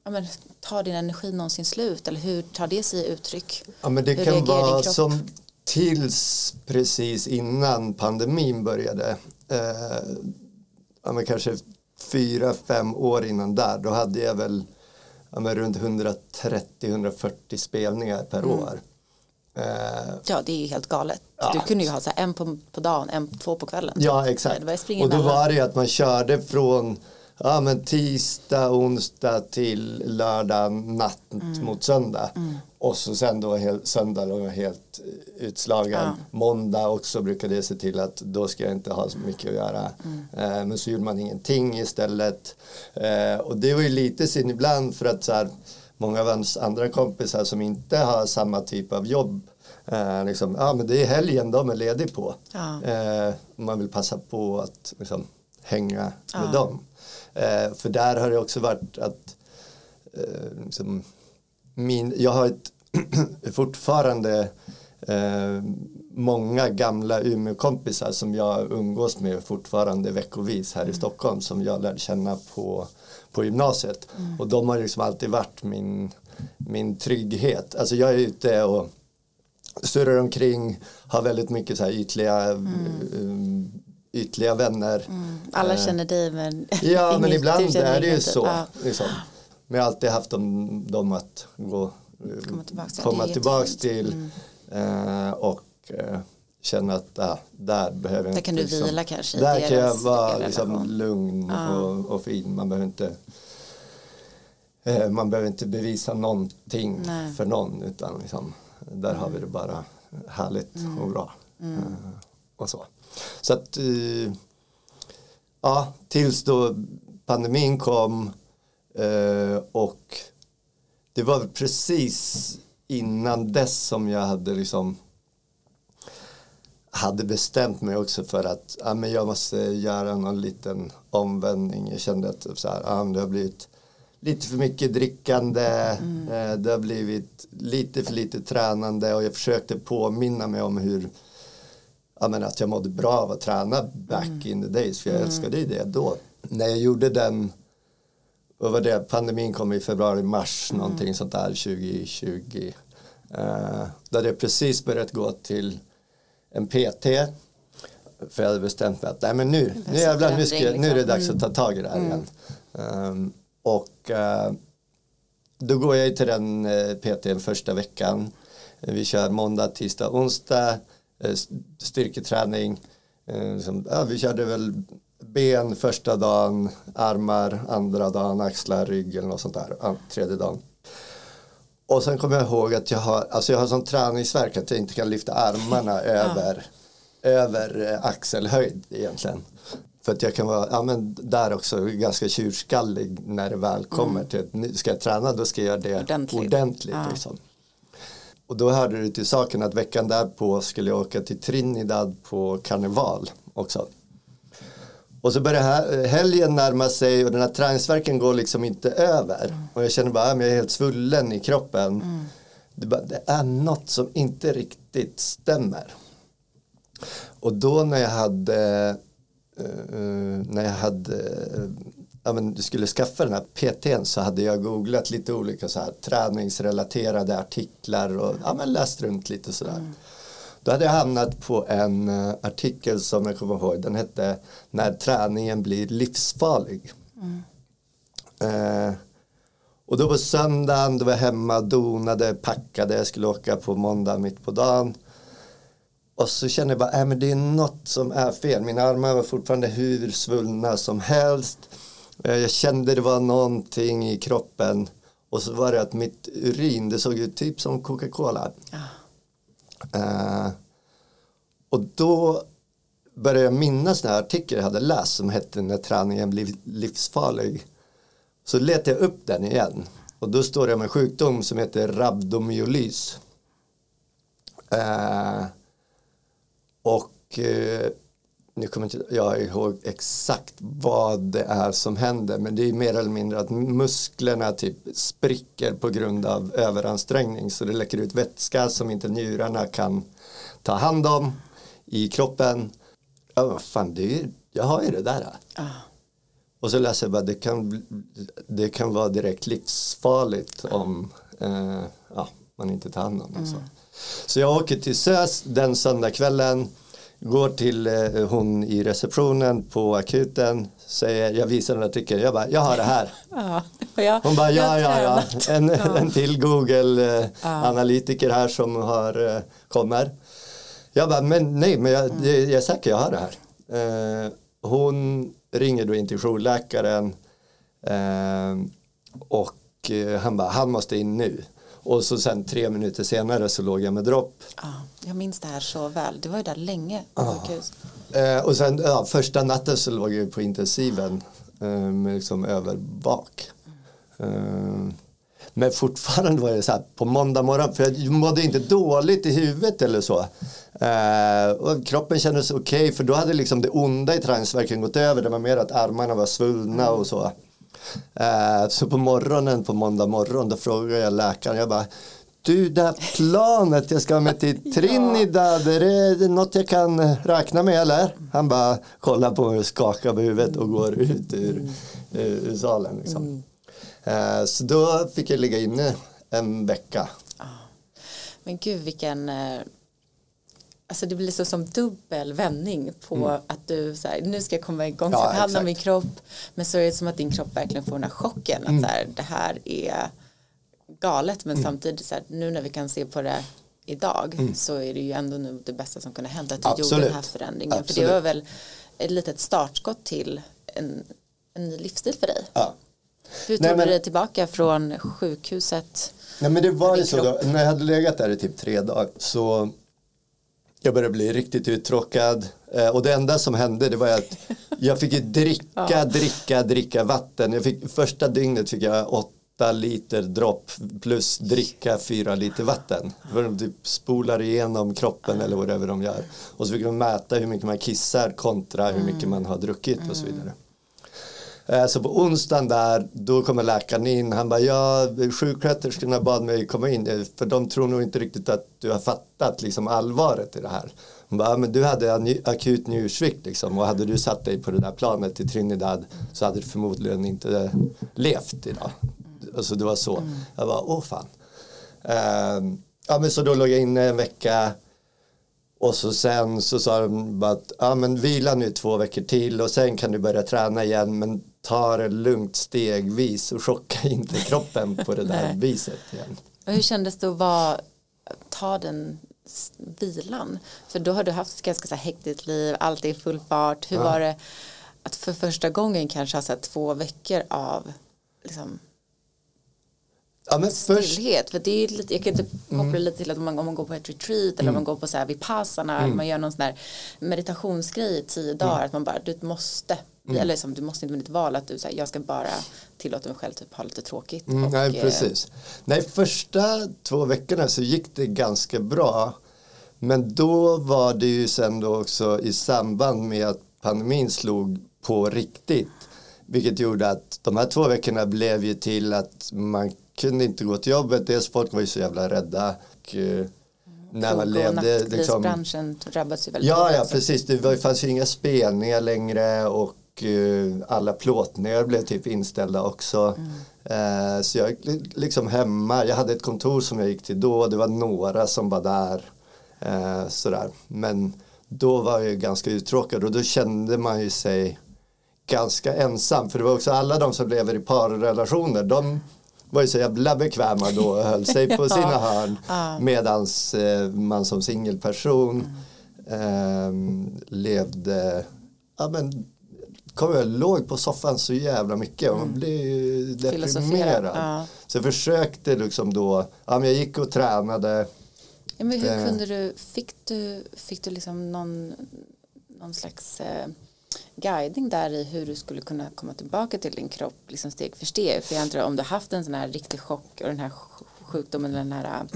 A: ja, men, tar din energi någonsin slut eller hur tar det sig uttryck?
B: Ja, men det
A: Hur
B: kan vara som tills precis innan pandemin började. Eh, ja, men kanske fyra, fem år innan där. Då hade jag väl ja, men runt 130-140 spelningar per
A: Mm.
B: år. Eh,
A: Ja det är ju helt galet.
B: Ja.
A: Du kunde ju ha så en på, på dagen, en två på kvällen.
B: Ja, exakt. Och då var det ju att man körde från ja, men tisdag, onsdag till lördag natt
A: Mm.
B: mot söndag. Och så sen då hel, söndag då var helt utslagen.
A: Ja.
B: Måndag också brukade jag se till att då ska jag inte ha så mycket att göra.
A: Mm.
B: Eh, men så gjorde man ingenting istället. Eh, och det var ju lite synd ibland för att så här, många av hans andra kompisar som inte har samma typ av jobb Eh, liksom, ja men det är helgen de är ledig på.
A: Ja.
B: Eh, man vill passa på att liksom, hänga med dem. Eh, för där har det också varit att eh, liksom, min, jag har ett fortfarande eh, många gamla Umeå-kompisar som jag umgås med fortfarande veckovis här mm. i Stockholm som jag lärde känna på, på gymnasiet. Mm. Och de har liksom alltid varit min, min trygghet. Alltså jag är ute och surrar omkring, har väldigt mycket så här ytliga, mm. Ytliga vänner. Mm.
A: Alla uh, känner dig men
B: Ja men ibland är det ju så. Ja. Liksom. Men jag har alltid haft dem, dem att gå, komma tillbaka, komma tillbaks till. Mm. Uh, och uh, känna att ah, där behöver jag
A: inte. Där kan du liksom, vila kanske.
B: Där kan jag vara liksom, lugn ja. och, och fin. Man behöver inte man behöver inte bevisa någonting Nej. för någon utan liksom, där mm. har vi det bara härligt mm. och bra. Mm. Uh, och så. Så att uh, ja, tills då pandemin kom uh, och det var precis innan dess som jag hade liksom hade bestämt mig också för att ja, men jag måste göra någon liten omvändning. Jag kände att så här, ja, det har blivit lite för mycket drickande, mm. Eh, det har blivit lite för lite tränande och jag försökte påminna mig om hur jag menar, att jag mådde bra av att träna back mm. in the days för jag mm. älskade det då. När jag gjorde den, vad var det, pandemin kom i februari, mars mm. någonting sånt där 2020. Uh, då hade jag precis börjat gå till en PT för jag hade bestämt mig att nej men nu, nu jävlar, nu, ska, nu är det dags att ta tag i det här mm. igen. Um, och eh, då går jag till den eh, PTn första veckan. Vi kör måndag, tisdag, onsdag, eh, styrketräning. Eh, som, ja, vi körde väl ben första dagen, armar andra dagen, axlar, rygg eller något sånt där, tredje dagen. Och sen kommer jag ihåg att jag har, alltså jag har sån träningsverk att jag inte kan lyfta armarna över, ja. över eh, axelhöjd egentligen. För att jag kan vara, ja men där också ganska tjurskallig när det väl kommer mm. till ska jag träna då ska jag göra det ordentligt. ordentligt ja. liksom. Och då hörde det till saken att veckan därpå skulle jag åka till Trinidad på karneval också. Och så börjar helgen närma sig och den här träningsverken går liksom inte över. Mm. Och jag känner bara att jag är helt svullen i kroppen. Mm. Det, bara, det är något som inte riktigt stämmer. Och då när jag hade uh, när jag hade uh, ja, men skulle skaffa den här PTn så hade jag googlat lite olika så här, träningsrelaterade artiklar och ja, men läst runt lite sådär. Mm. Då hade jag hamnat på en uh, artikel som jag kommer ihåg, den hette När träningen blir livsfarlig. Mm. Uh, och då på söndagen, då var jag hemma, donade, packade, jag skulle åka på måndag mitt på dagen. Och så kände jag bara, äh, men det är något som är fel. Mina armar var fortfarande hur svullna som helst. Eh, jag kände det var någonting i kroppen. Och så var det att mitt urin, det såg ut typ som Coca-Cola. Ah. Uh, och då började jag minnas den här artikeln jag hade läst som hette När träningen blir livsfarlig. Så letade jag upp den igen. Och då står det om en sjukdom som heter rabdomyolys. Uh, och eh, nu kommer inte jag ihåg exakt vad det är som händer men det är mer eller mindre att musklerna typ spricker på grund av överansträngning så det läcker ut vätska som inte njurarna kan ta hand om i kroppen. Ja, vad fan, det är, jag har ju det där. Ah. Och så läser jag bara det kan, det kan vara direkt livsfarligt om eh, ja, man inte tar hand om det. Mm. Så. Så jag åker till SÖS den söndagskvällen, går till eh, hon i receptionen på akuten, säger, jag visar den artikeln, jag bara, jag har det här. Ja, hon bara, ja, ja, ja, en, ja. en till Google-analytiker här som har, eh, kommer. Jag bara, men nej, men jag, mm. jag är säker, jag har det här. Eh, hon ringer då in till jourläkaren eh, och eh, han bara, han måste in nu. Och så sen tre minuter senare så låg jag med dropp.
A: Ja, jag minns det här så väl. Det var ju där länge på
B: ja. sjukhus. Eh, och sen ja, första natten så låg jag på intensiven eh, med liksom över bak. Mm. Eh, Men fortfarande var det så här på måndag morgon, för jag mådde inte dåligt i huvudet eller så. Eh, och kroppen kändes okej, okay, för då hade liksom det onda i träningsverken gått över. Det var mer att armarna var svullna och så. Eh, så på morgonen, på måndag morgon, då frågade jag läkaren, jag bara du, det här planet jag ska med till Trinidad, är det något jag kan räkna med eller? Han bara kollar på mig och skakar på huvudet och går ut ur, ur salen. Liksom. Mm. Eh, så då fick jag ligga inne en vecka.
A: Men gud vilken eh, Alltså det blir så som dubbel vändning på mm. att du så här, nu ska jag komma igång, ja, ta hand om min kropp. Men så är det som att din kropp verkligen får den här chocken. Att mm. så här, det här är galet men mm. samtidigt så här, nu när vi kan se på det idag mm. så är det ju ändå nu det bästa som kunde hända att du Absolut. gjorde den här förändringen. Absolut. För det var väl ett litet startskott till en, en ny livsstil för dig. Ja. Hur tog du dig tillbaka från sjukhuset?
B: Nej men det var ju så då, när jag hade legat där i typ tre dagar så jag började bli riktigt uttråkad eh, och det enda som hände det var att jag fick dricka, dricka, dricka vatten. Jag fick, första dygnet fick jag 8 liter dropp plus dricka 4 liter vatten. För de typ spolar igenom kroppen eller whatever de gör. Och så fick de mäta hur mycket man kissar kontra hur mycket man har druckit och så vidare. Eh, så på onsdagen där, då kommer läkaren in. Han bara, ja, sjuksköterskorna bad mig komma in eh, för de tror nog inte riktigt att du har fattat liksom allvaret i det här. Hon bara, men du hade akut njursvikt liksom och hade du satt dig på det där planet till Trinidad så hade du förmodligen inte levt idag. Alltså det var så. Mm. Jag bara, åh fan. Uh, ja men så då låg jag inne en vecka och så sen så sa de bara att ja, men vila nu två veckor till och sen kan du börja träna igen men ta det lugnt stegvis och chocka inte kroppen på det där viset igen.
A: Och hur kändes det att vara, ta den vilan? För då har du haft ett ganska så här hektiskt liv, allt är i full fart. Hur ja. var det att för första gången kanske ha så två veckor av liksom, ja, men stillhet. Först... För det är lite, jag kan inte koppla mm. lite till att om man, om man går på ett retreat eller mm. om man går på så här vipassana mm. eller man gör någon sån där meditationsgrej i tio dagar mm. att man bara, du måste Mm. Eller som du måste inte med ditt val att du säger jag ska bara tillåta mig själv typ ha lite tråkigt.
B: Mm, och, nej, eh, precis. Nej, första två veckorna så gick det ganska bra. Men då var det ju sen då också i samband med att pandemin slog på riktigt. Vilket gjorde att de här två veckorna blev ju till att man kunde inte gå till jobbet. Dels folk var ju så jävla rädda. Och, eh, när man levde.
A: Liksom, branschen drabbades ju väldigt
B: Ja, ja precis. Det var, fanns ju inga spelningar längre och uh, alla plåtningar blev typ inställda också. Mm. Uh, så jag liksom hemma, jag hade ett kontor som jag gick till då. Det var några som var där. Uh, sådär. Men då var jag ganska uttråkad och då kände man ju sig ganska ensam. För det var också alla de som lever i parrelationer. De var ju så jävla bekväma då och höll sig på sina hörn. ja. Medans eh, man som singelperson mm. eh, levde, ja men kom jag låg på soffan så jävla mycket och man mm. blev deprimerad. Ja. Så jag försökte liksom då, ja men jag gick och tränade.
A: Ja, men hur eh. kunde du, fick du, fick du liksom någon, någon slags eh, guidning där i hur du skulle kunna komma tillbaka till din kropp liksom steg för steg. För jag antar om du haft en sån här riktig chock och den här sjukdomen, den här,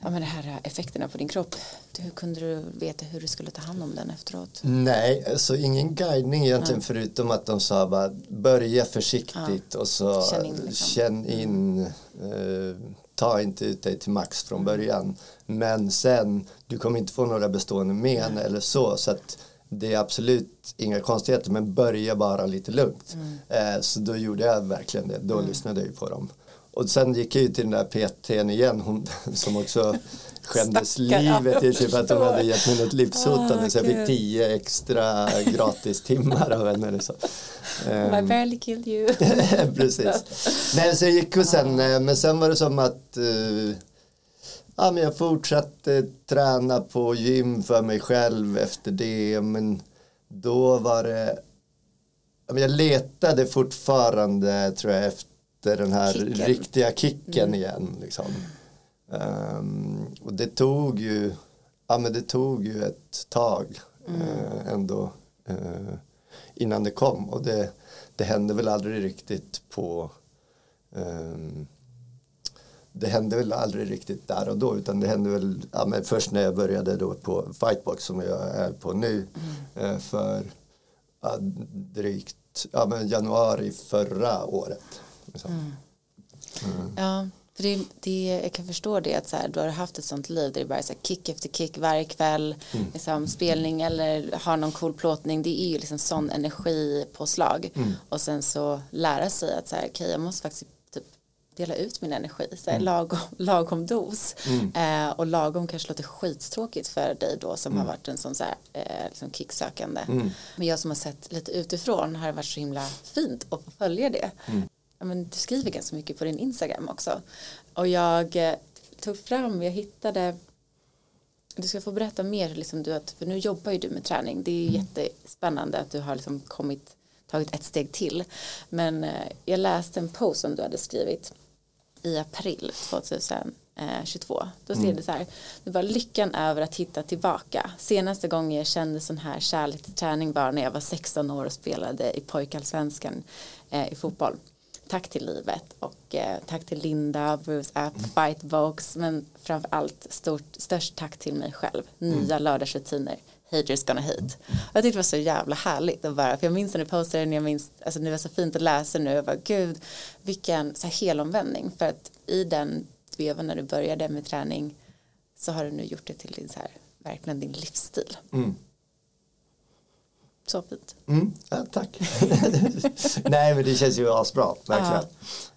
A: ja, men de här effekterna på din kropp. Hur kunde du veta hur du skulle ta hand om den efteråt?
B: Nej, alltså ingen guidning egentligen ja. förutom att de sa bara börja försiktigt ja. och så känn in. Liksom. Känn in uh, ta inte ut dig till max från mm. början. Men sen, du kommer inte få några bestående men eller så. så att det är absolut inga konstigheter men börja bara lite lugnt. Mm. Eh, så då gjorde jag verkligen det, då mm. lyssnade jag på dem. Och sen gick jag ju till den där PTn igen, hon som också skämdes livet i typ att hon hade gett mig något livshotande oh, så jag fick tio extra gratis timmar av henne. Eller så.
A: Um, I barely killed you.
B: precis. Nej, så jag gick och sen, eh, men sen var det som att uh, ja, men jag fortsatte träna på gym för mig själv efter det. Men då var det... Jag letade fortfarande tror jag efter den här kicken. riktiga kicken mm. igen. Liksom. Um, och det tog ju ja, men det tog ju ett tag mm. uh, ändå uh, innan det kom. Och det, det hände väl aldrig riktigt på um, det hände väl aldrig riktigt där och då utan det hände väl ja, men först när jag började då på Fightbox som jag är på nu mm. eh, för ja, drygt ja, men januari förra året. Mm.
A: Mm. Ja, för det, det, jag kan förstå det att så här, du har haft ett sånt liv där det bara är så här, kick efter kick varje kväll, mm. liksom, spelning eller har någon cool plåtning. Det är ju liksom sån energipåslag. Mm. Och sen så lära sig att så här, okay, jag måste faktiskt dela ut min energi, så här, mm. lagom, lagom dos. Mm. Eh, och lagom kanske låter skittråkigt för dig då som har mm. varit en sån så här, eh, liksom kicksökande. Mm. Men jag som har sett lite utifrån har det varit så himla fint att få följa det ja, men du skriver ganska mycket på din Instagram också. Och jag eh, tog fram, jag hittade du ska få berätta mer, liksom du, att, för nu jobbar ju du med träning. Det är mm. jättespännande att du har liksom kommit, tagit ett steg till. Men eh, jag läste en post som du hade skrivit i april 2022. Då ser mm. det så här, det var lyckan över att hitta tillbaka. Senaste gången jag kände sån här kärlek till träning var när jag var 16 år och spelade i pojkallsvenskan eh, i fotboll tack till livet och eh, tack till Linda, Bruce App, mm. Fightbox men framför allt stort, störst tack till mig själv. Nya mm. lördagsrutiner. Haters gonna hate. Och jag tyckte det var så jävla härligt att bara, för jag minns när du postade den, jag minns, alltså det var så fint att läsa nu, jag bara gud, vilken så här helomvändning, för att i den vevan när du började med träning så har du nu gjort det till din så här, verkligen din livsstil. Mm. Så fint.
B: Mm, ja, tack. Nej men det känns ju asbra, verkligen.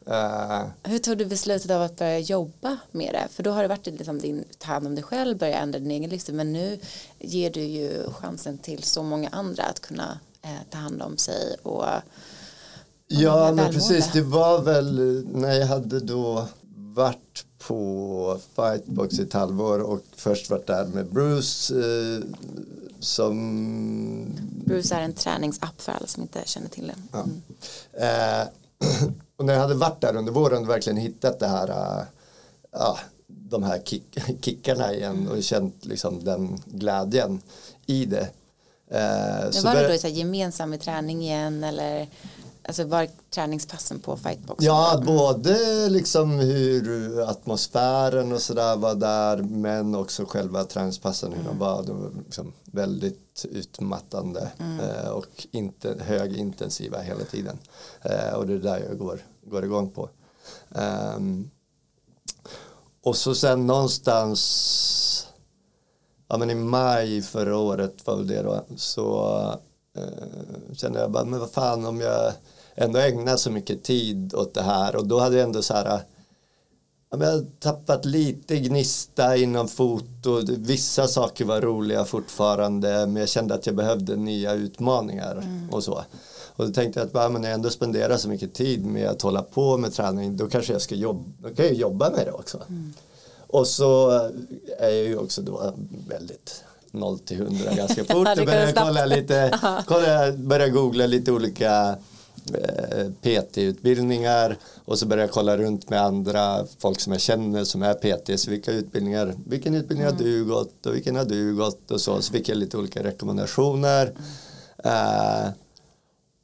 A: Uh, Hur tog du beslutet av att börja jobba med det? För då har det varit liksom din, ta hand om dig själv, börja ändra din egen livsstil. Men nu ger du ju chansen till så många andra att kunna eh, ta hand om sig och
B: Ja, men precis. Det var väl när jag hade då varit på Fightbox i ett halvår och först varit där med Bruce eh, som...
A: Bruce är en träningsapp för alla som inte känner till det. Ja. Mm.
B: Eh, och när jag hade varit där under våren och verkligen hittat det här, uh, de här kick, kickarna igen mm. och känt liksom den glädjen i det.
A: Eh, så var det då så gemensam träning igen eller Alltså var träningspassen på fightbox?
B: Ja, både liksom hur atmosfären och sådär var där men också själva träningspassen hur mm. de var. De var liksom väldigt utmattande mm. eh, och inte, högintensiva hela tiden. Eh, och det är där jag går, går igång på. Um, och så sen någonstans ja, men i maj förra året var det då så eh, kände jag bara men vad fan om jag ändå ägnat så mycket tid åt det här och då hade jag ändå så här jag har tappat lite gnista inom foto. Vissa saker var roliga fortfarande men jag kände att jag behövde nya utmaningar mm. och så. Och då tänkte jag att bara, men jag ändå spenderar så mycket tid med att hålla på med träning då kanske jag ska jobba, då kan jag jobba med det också. Mm. Och så är jag ju också då väldigt 0 till 100 ganska fort. Jag började kolla lite, kolla, började googla lite olika PT-utbildningar och så började jag kolla runt med andra folk som jag känner som är PT så vilka utbildningar, vilken utbildning mm. har du gått och vilken har du gått och så, så fick jag lite olika rekommendationer mm. uh,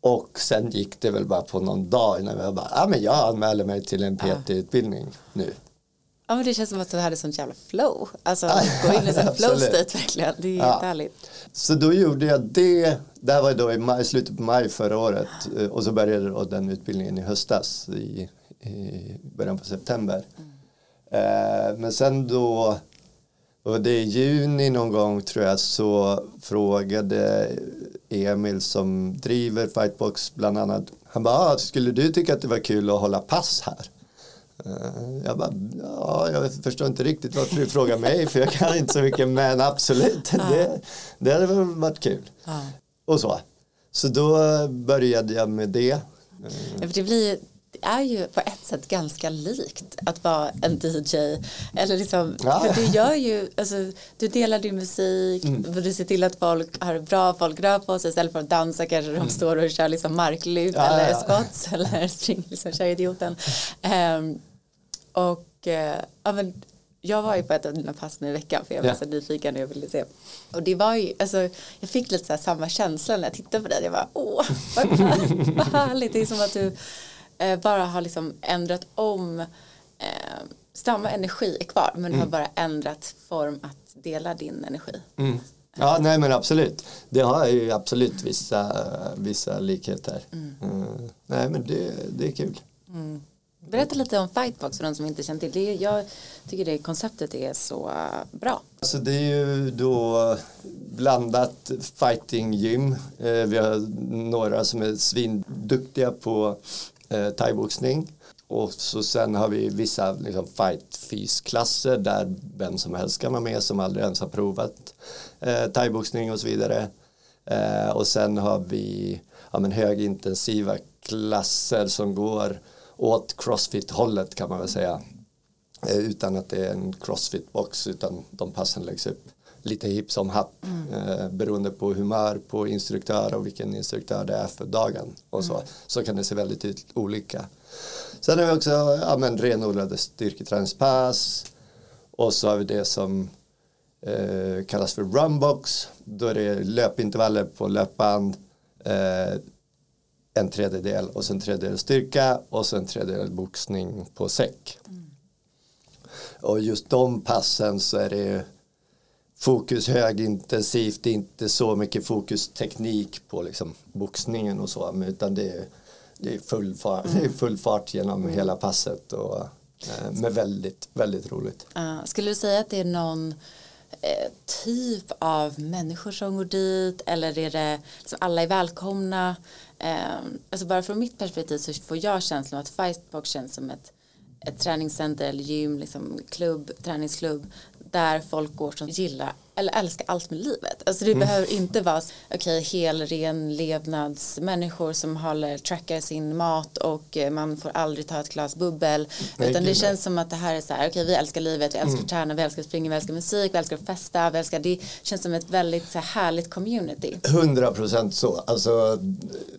B: och sen gick det väl bara på någon dag innan jag bara, ja ah, men jag anmäler mig till en PT-utbildning nu
A: Ja men det känns som att du hade sånt jävla flow. Alltså gå in i sån flow state verkligen. Det är ja. jättehärligt.
B: Så då gjorde jag det. Det här var då i maj, slutet på maj förra året. Eh, och så började då den utbildningen i höstas. I, i början på september. Mm. Men sen då. Och det är juni någon gång tror jag så frågade Emil som driver Fightbox bland annat. Han bara, ah, skulle du tycka att det var kul att hålla pass här? Eh, jag bara, ja, jag förstår inte riktigt varför du frågar mig för jag kan inte så mycket men absolut, det, det hade väl varit kul. Ja. Och så. Så då började jag med det.
A: Ja, för det, blir, det är ju på ett sätt ganska likt att vara en DJ. Eller liksom, ja. du gör ju, alltså, du delar din musik, mm. du ser till att folk har bra, folk rör på sig istället för att dansa kanske de mm. står och kör liksom marklyft ja, eller ja. spots eller spring, liksom, kör idioten. Um, och eh, ja, men jag var ju på ett av dina pass nu i veckan för jag var ja. så nyfiken och jag ville se. Och det var ju, alltså jag fick lite så här samma känsla när jag tittade på dig. Jag var åh, vad, vad härligt. Det är som att du eh, bara har liksom ändrat om eh, samma energi är kvar men du har bara ändrat form att dela din energi.
B: Mm. Ja, nej men absolut. Det har ju absolut vissa, vissa likheter. Mm. nej men det, det är kul.
A: Berätta lite om Fightbox för de som inte känner till det. Jag tycker det konceptet är så eh, bra.
B: Alltså det är ju då blandat fighting-gym. Eh, vi har några som är svinduktiga på eh, thaiboxning. Och så sen har vi vissa liksom, fight-fysklasser där vem som helst kan vara med som aldrig ens har provat eh, thaiboxning och så vidare. Eh, och sen har vi ja, men högintensiva klasser som går åt crossfit-hållet kan man väl säga. Eh, utan att det är en crossfit-box utan de passen läggs upp lite hipp som happ mm. eh, beroende på humör på instruktör och vilken instruktör det är för dagen och så. Mm. Så kan det se väldigt olika. Sen har vi också ja, men, renodlade styrketräningspass och så har vi det som eh, kallas för runbox. Då är det löpintervaller på löpband eh, en tredjedel och sen tredjedel styrka och sen tredjedel boxning på säck. Mm. Och just de passen så är det fokus högintensivt, inte så mycket fokus teknik på liksom boxningen och så, utan det är, det är, full, fart, mm. det är full fart genom mm. hela passet och eh, med väldigt, väldigt roligt.
A: Uh, skulle du säga att det är någon eh, typ av människor som går dit eller är det liksom alla är välkomna? Eh, alltså bara från mitt perspektiv så får jag känslan att Fightbox känns som ett, ett träningscenter eller gym, liksom klubb, träningsklubb där folk går som gillar eller älskar allt med livet. Alltså det mm. behöver inte vara okay, helren levnadsmänniskor som håller, trackar sin mat och eh, man får aldrig ta ett glas bubbel. Nej, utan det känns som att det här är så här, okej okay, vi älskar livet, vi älskar mm. träna, vi älskar att springa, vi älskar musik, vi älskar att festa, vi älskar, det känns som ett väldigt så här, härligt community.
B: Hundra procent så, alltså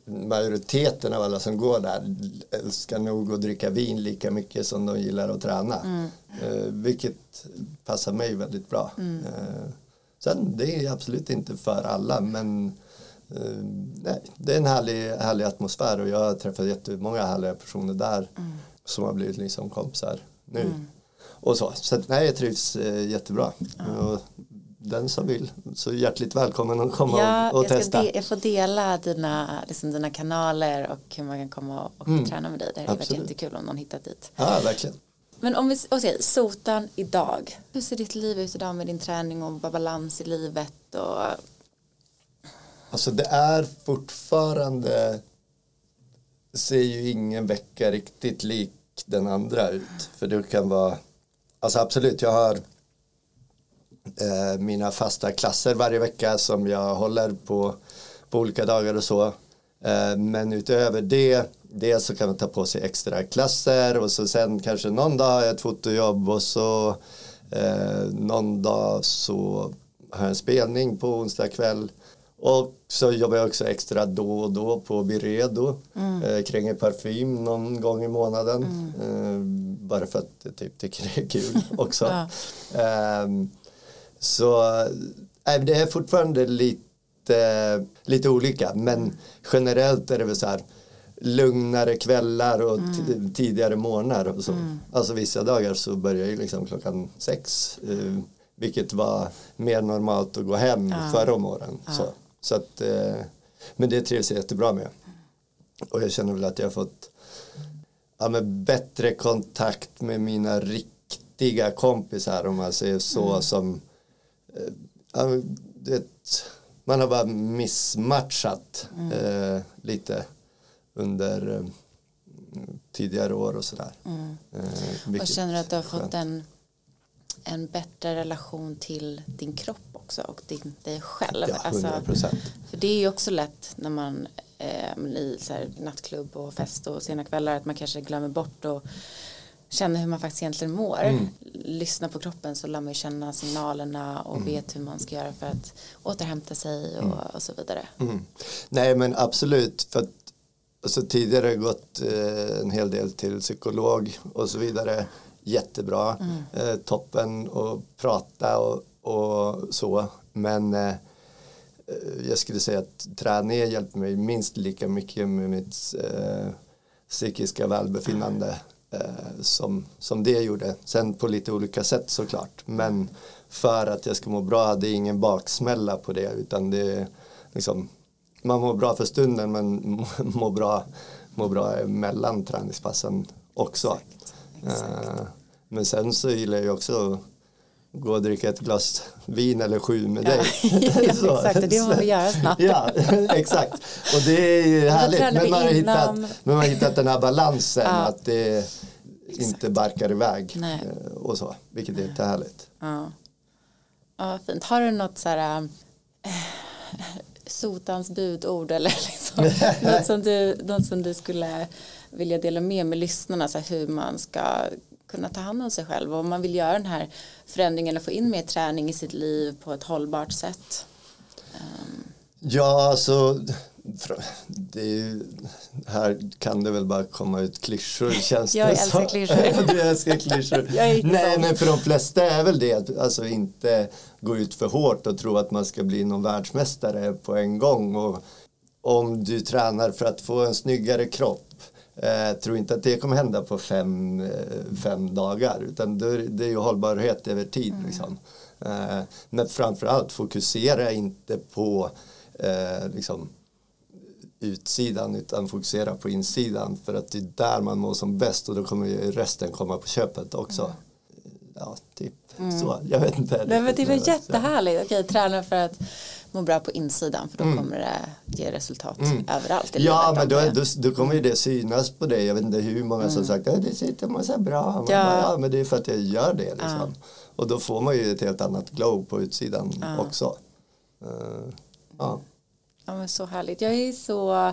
B: majoriteten av alla som går där älskar nog att dricka vin lika mycket som de gillar att träna. Mm. Eh, vilket passar mig väldigt bra. Mm. Eh, Sen det är absolut inte för alla men eh, nej, det är en härlig, härlig atmosfär och jag har träffat jättemånga härliga personer där mm. som har blivit liksom kompisar nu. Mm. Och så, så nej, jag trivs eh, jättebra. Och den som vill, så hjärtligt välkommen att komma ja, och, och jag testa.
A: jag får dela dina, liksom dina kanaler och hur man kan komma och, och mm. träna med dig. Det hade varit jättekul om någon hittat dit.
B: Ja, verkligen.
A: Men om vi okay, sotan idag. Hur ser ditt liv ut idag med din träning och balans i livet? Och...
B: Alltså det är fortfarande ser ju ingen vecka riktigt lik den andra ut. För det kan vara, alltså absolut jag har eh, mina fasta klasser varje vecka som jag håller på, på olika dagar och så. Eh, men utöver det dels så kan man ta på sig extra klasser och så sen kanske någon dag har jag ett fotojobb och så eh, någon dag så har jag en spelning på onsdag kväll och så jobbar jag också extra då och då på Byredo mm. eh, kring parfym någon gång i månaden mm. eh, bara för att jag typ tycker det är kul också ja. eh, så äh, det är fortfarande lite, lite olika men generellt är det väl så här lugnare kvällar och mm. tidigare morgnar och så. Mm. Alltså vissa dagar så börjar jag liksom klockan sex eh, vilket var mer normalt att gå hem ja. förra om åren. Ja. Så, så att, eh, men det trivs jag jättebra med. Och jag känner väl att jag har fått ja, med bättre kontakt med mina riktiga kompisar om man säger så mm. som eh, ja, det, man har bara missmatchat mm. eh, lite under eh, tidigare år och sådär. Mm.
A: Eh, och känner du att du har fått en, en bättre relation till din kropp också och din, dig själv?
B: Ja, 100 Alltså,
A: för det är ju också lätt när man eh, i så här, nattklubb och fest och sena kvällar att man kanske glömmer bort och känner hur man faktiskt egentligen mår. Mm. Lyssna på kroppen så lär man ju känna signalerna och mm. vet hur man ska göra för att återhämta sig och, mm. och så vidare.
B: Mm. Nej men absolut för alltså, tidigare gått eh, en hel del till psykolog och så vidare. Jättebra, mm. eh, toppen att prata och, och så. Men eh, jag skulle säga att träningen hjälper mig minst lika mycket med mitt eh, psykiska välbefinnande. eh, som, som det gjorde. Sen på lite olika sätt såklart. Men för att jag ska må bra, det är ingen baksmälla på det utan det är liksom man mår bra för stunden men mår bra, mår bra mellan träningspassen också. Exakt, exakt. Uh, men sen så gillar jag också gå och dricka ett glas vin eller sju med dig.
A: ja, exakt, det måste vi göra snart.
B: ja, exakt. Och det är ju härligt. Men man, har hittat, men man hittat den här balansen ja. att det inte barkar iväg Nej. Eh, och så, vilket är jättehärligt.
A: Ja. ja, fint. Har du något så här äh, sotans budord eller liksom, något, som du, något som du skulle vilja dela med med lyssnarna så här, hur man ska kunna ta hand om sig själv och om man vill göra den här förändringen och få in mer träning i sitt liv på ett hållbart sätt. Um.
B: Ja, alltså det här kan det väl bara komma ut klyschor känns
A: Jag
B: det
A: älskar klyschor.
B: du älskar klyschor. Nej sån. men för de flesta är väl det att alltså inte gå ut för hårt och tro att man ska bli någon världsmästare på en gång. Och om du tränar för att få en snyggare kropp Eh, tror inte att det kommer hända på fem, eh, fem dagar utan det, det är ju hållbarhet över tid. Mm. Liksom. Eh, men framförallt fokusera inte på eh, liksom, utsidan utan fokusera på insidan för att det är där man mår som bäst och då kommer ju resten komma på köpet också. Mm. Ja, typ mm. så. Jag vet inte.
A: Nej, men det var jättehärligt. Okej, träna för att må bra på insidan för då mm. kommer det ge resultat mm. överallt.
B: ja, men då, då, då, kommer ju det synas på dig. Jag vet inte hur många som mm. sagt att det sitter massa bra. Ja. Bara, ja, men det är för att jag gör det. Liksom. Ja. Och då får man ju ett helt annat glow på utsidan ja. också. Uh, ja.
A: Ja, men så härligt. Jag är så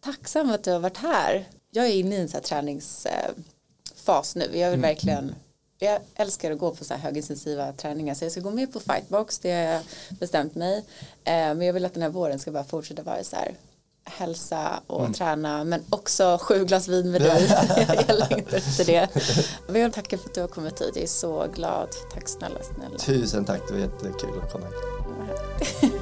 A: tacksam att du har varit här. Jag är inne i en så träningsfas nu. Jag vill mm. verkligen jag älskar att gå på så här högintensiva träningar så jag ska gå med på fightbox, det har jag bestämt mig. Eh, men jag vill att den här våren ska bara fortsätta vara så här hälsa och mm. träna men också sju glas vin med dig. jag längtar efter det. Jag vill tacka för att du har kommit hit. Jag är så glad. Tack snälla, snälla.
B: Tusen tack, det var jättekul att komma hit.